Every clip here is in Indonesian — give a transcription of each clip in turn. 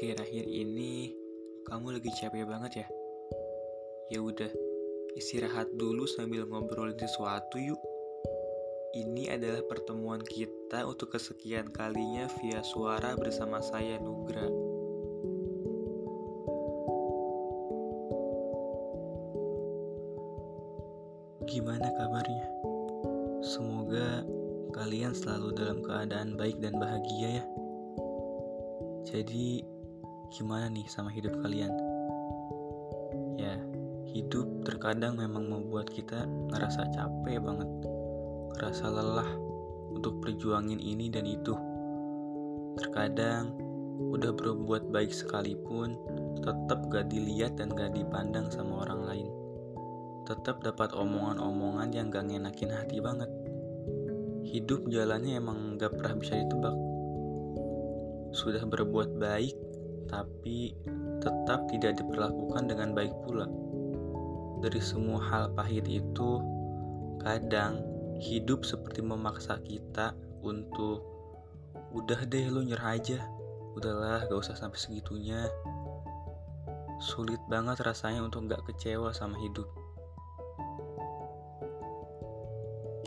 Akhir-akhir ini kamu lagi capek banget ya? Ya udah, istirahat dulu sambil ngobrolin sesuatu yuk. Ini adalah pertemuan kita untuk kesekian kalinya via suara bersama saya Nugra. Gimana kabarnya? Semoga kalian selalu dalam keadaan baik dan bahagia ya. Jadi, gimana nih sama hidup kalian? Ya, hidup terkadang memang membuat kita ngerasa capek banget, ngerasa lelah untuk perjuangin ini dan itu. Terkadang udah berbuat baik sekalipun, tetap gak dilihat dan gak dipandang sama orang lain. Tetap dapat omongan-omongan yang gak ngenakin hati banget. Hidup jalannya emang gak pernah bisa ditebak sudah berbuat baik, tapi tetap tidak diperlakukan dengan baik pula. Dari semua hal pahit itu, kadang hidup seperti memaksa kita untuk udah deh lu nyerah aja, udahlah gak usah sampai segitunya. Sulit banget rasanya untuk gak kecewa sama hidup.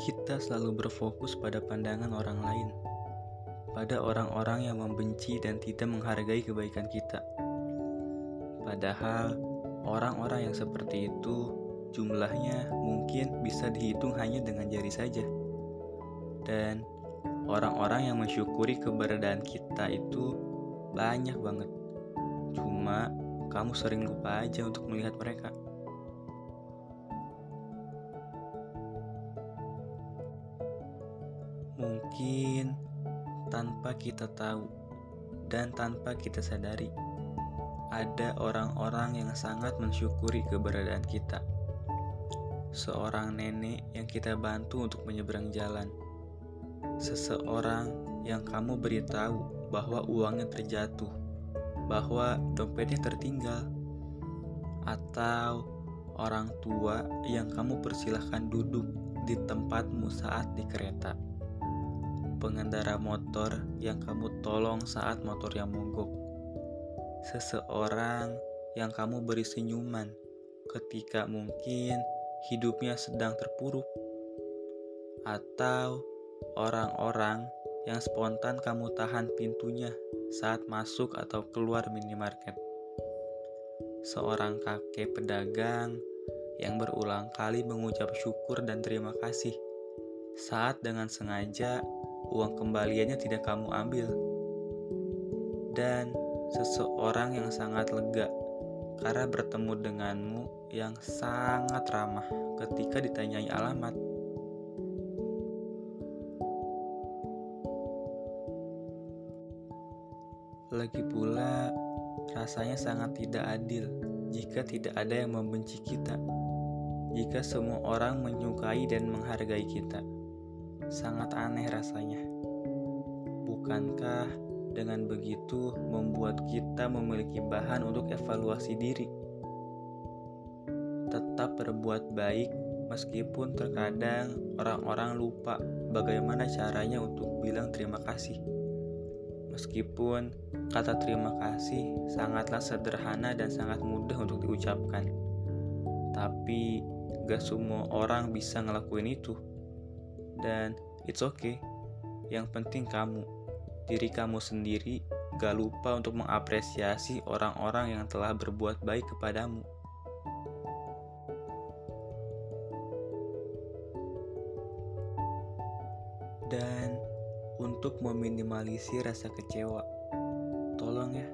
Kita selalu berfokus pada pandangan orang lain pada orang-orang yang membenci dan tidak menghargai kebaikan kita. Padahal orang-orang yang seperti itu jumlahnya mungkin bisa dihitung hanya dengan jari saja. Dan orang-orang yang mensyukuri keberadaan kita itu banyak banget. Cuma kamu sering lupa aja untuk melihat mereka. Mungkin tanpa kita tahu dan tanpa kita sadari. Ada orang-orang yang sangat mensyukuri keberadaan kita. Seorang nenek yang kita bantu untuk menyeberang jalan. Seseorang yang kamu beritahu bahwa uangnya terjatuh, bahwa dompetnya tertinggal, atau orang tua yang kamu persilahkan duduk di tempatmu saat di kereta pengendara motor yang kamu tolong saat motornya mogok. Seseorang yang kamu beri senyuman ketika mungkin hidupnya sedang terpuruk. Atau orang-orang yang spontan kamu tahan pintunya saat masuk atau keluar minimarket. Seorang kakek pedagang yang berulang kali mengucap syukur dan terima kasih saat dengan sengaja uang kembaliannya tidak kamu ambil. Dan seseorang yang sangat lega karena bertemu denganmu yang sangat ramah ketika ditanyai alamat. Lagi pula, rasanya sangat tidak adil jika tidak ada yang membenci kita. Jika semua orang menyukai dan menghargai kita. Sangat aneh rasanya. Bukankah dengan begitu membuat kita memiliki bahan untuk evaluasi diri? Tetap berbuat baik meskipun terkadang orang-orang lupa bagaimana caranya untuk bilang terima kasih. Meskipun kata terima kasih sangatlah sederhana dan sangat mudah untuk diucapkan. Tapi gak semua orang bisa ngelakuin itu dan it's okay. Yang penting kamu, diri kamu sendiri, gak lupa untuk mengapresiasi orang-orang yang telah berbuat baik kepadamu. Dan untuk meminimalisir rasa kecewa, tolong ya,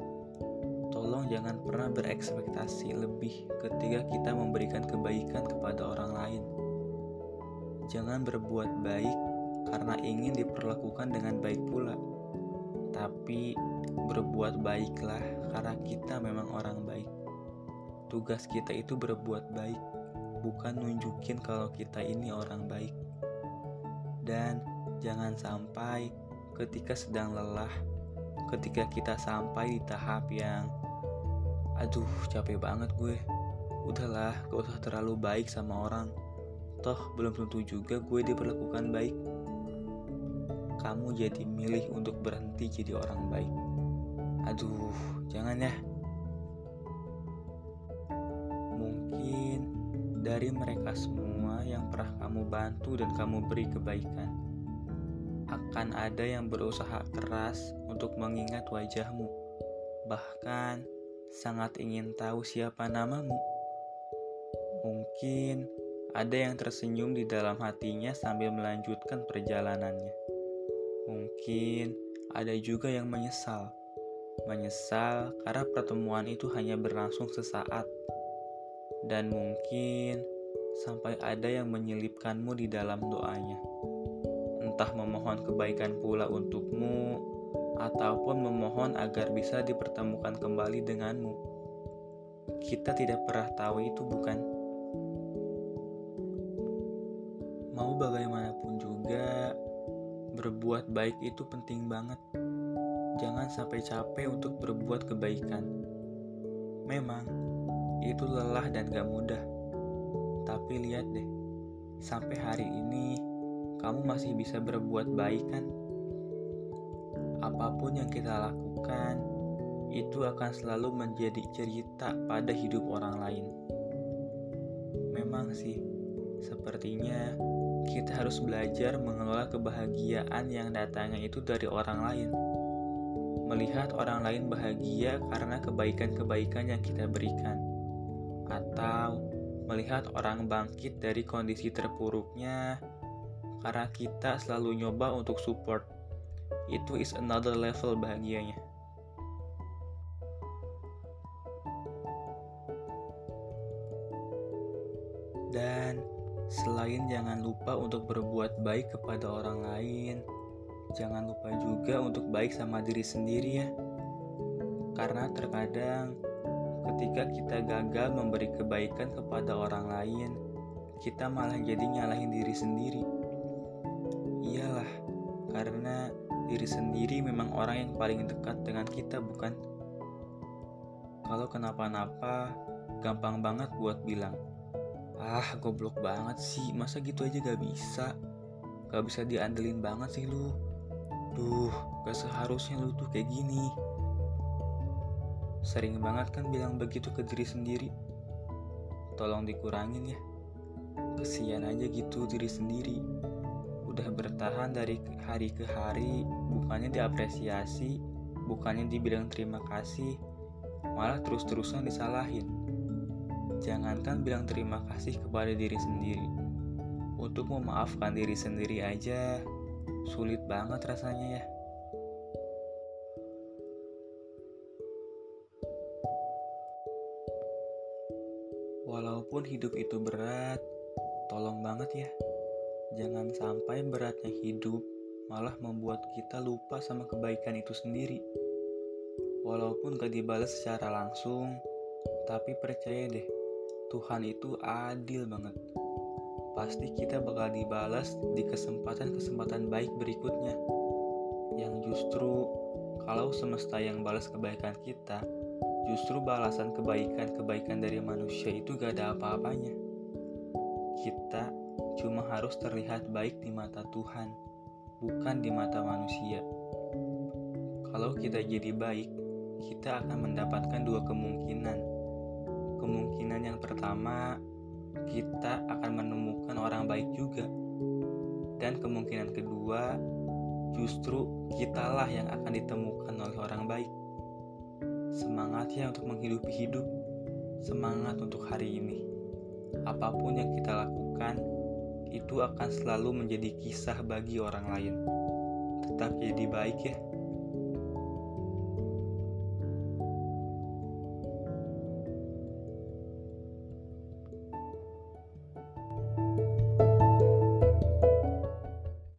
tolong jangan pernah berekspektasi lebih ketika kita memberikan kebaikan kepada orang lain. Jangan berbuat baik karena ingin diperlakukan dengan baik pula, tapi berbuat baiklah karena kita memang orang baik. Tugas kita itu berbuat baik, bukan nunjukin kalau kita ini orang baik. Dan jangan sampai ketika sedang lelah, ketika kita sampai di tahap yang aduh capek banget gue, udahlah gak usah terlalu baik sama orang Toh belum tentu juga gue diperlakukan baik. Kamu jadi milih untuk berhenti jadi orang baik. Aduh, jangan ya. Mungkin dari mereka semua yang pernah kamu bantu dan kamu beri kebaikan, akan ada yang berusaha keras untuk mengingat wajahmu, bahkan sangat ingin tahu siapa namamu. Mungkin ada yang tersenyum di dalam hatinya sambil melanjutkan perjalanannya. Mungkin ada juga yang menyesal menyesal karena pertemuan itu hanya berlangsung sesaat, dan mungkin sampai ada yang menyelipkanmu di dalam doanya, entah memohon kebaikan pula untukmu ataupun memohon agar bisa dipertemukan kembali denganmu. Kita tidak pernah tahu itu, bukan? Mau bagaimanapun juga, berbuat baik itu penting banget jangan sampai capek untuk berbuat kebaikan. Memang, itu lelah dan gak mudah. Tapi lihat deh, sampai hari ini kamu masih bisa berbuat baik kan? Apa pun yang kita lakukan, itu akan selalu menjadi cerita pada hidup orang lain. Memang sih, sepertinya kita harus belajar mengelola kebahagiaan yang datangnya itu dari orang lain melihat orang lain bahagia karena kebaikan-kebaikan yang kita berikan, atau melihat orang bangkit dari kondisi terpuruknya karena kita selalu nyoba untuk support. Itu is another level bahagianya. Dan selain jangan lupa untuk berbuat baik kepada orang lain, jangan lupa juga untuk baik sama diri sendiri ya. Karena terkadang ketika kita gagal memberi kebaikan kepada orang lain, kita malah jadi nyalahin diri sendiri. Iyalah, karena diri sendiri memang orang yang paling dekat dengan kita, bukan? Kalau kenapa-napa, gampang banget buat bilang, Ah, goblok banget sih, masa gitu aja gak bisa? Gak bisa diandelin banget sih lu. Duh, gak seharusnya lu tuh kayak gini. Sering banget kan bilang begitu ke diri sendiri. Tolong dikurangin ya. Kesian aja gitu diri sendiri. Udah bertahan dari hari ke hari, bukannya diapresiasi, bukannya dibilang terima kasih, malah terus-terusan disalahin. Jangankan bilang terima kasih kepada diri sendiri. Untuk memaafkan diri sendiri aja, Sulit banget rasanya ya. Walaupun hidup itu berat, tolong banget ya. Jangan sampai beratnya hidup malah membuat kita lupa sama kebaikan itu sendiri. Walaupun gak dibalas secara langsung, tapi percaya deh, Tuhan itu adil banget pasti kita bakal dibalas di kesempatan-kesempatan baik berikutnya. Yang justru kalau semesta yang balas kebaikan kita, justru balasan kebaikan-kebaikan dari manusia itu gak ada apa-apanya. Kita cuma harus terlihat baik di mata Tuhan, bukan di mata manusia. Kalau kita jadi baik, kita akan mendapatkan dua kemungkinan. Kemungkinan yang pertama, kita akan menemukan orang baik juga. Dan kemungkinan kedua, justru kitalah yang akan ditemukan oleh orang baik. Semangat ya untuk menghidupi hidup, semangat untuk hari ini. Apa pun yang kita lakukan, itu akan selalu menjadi kisah bagi orang lain. Tetap jadi baik ya.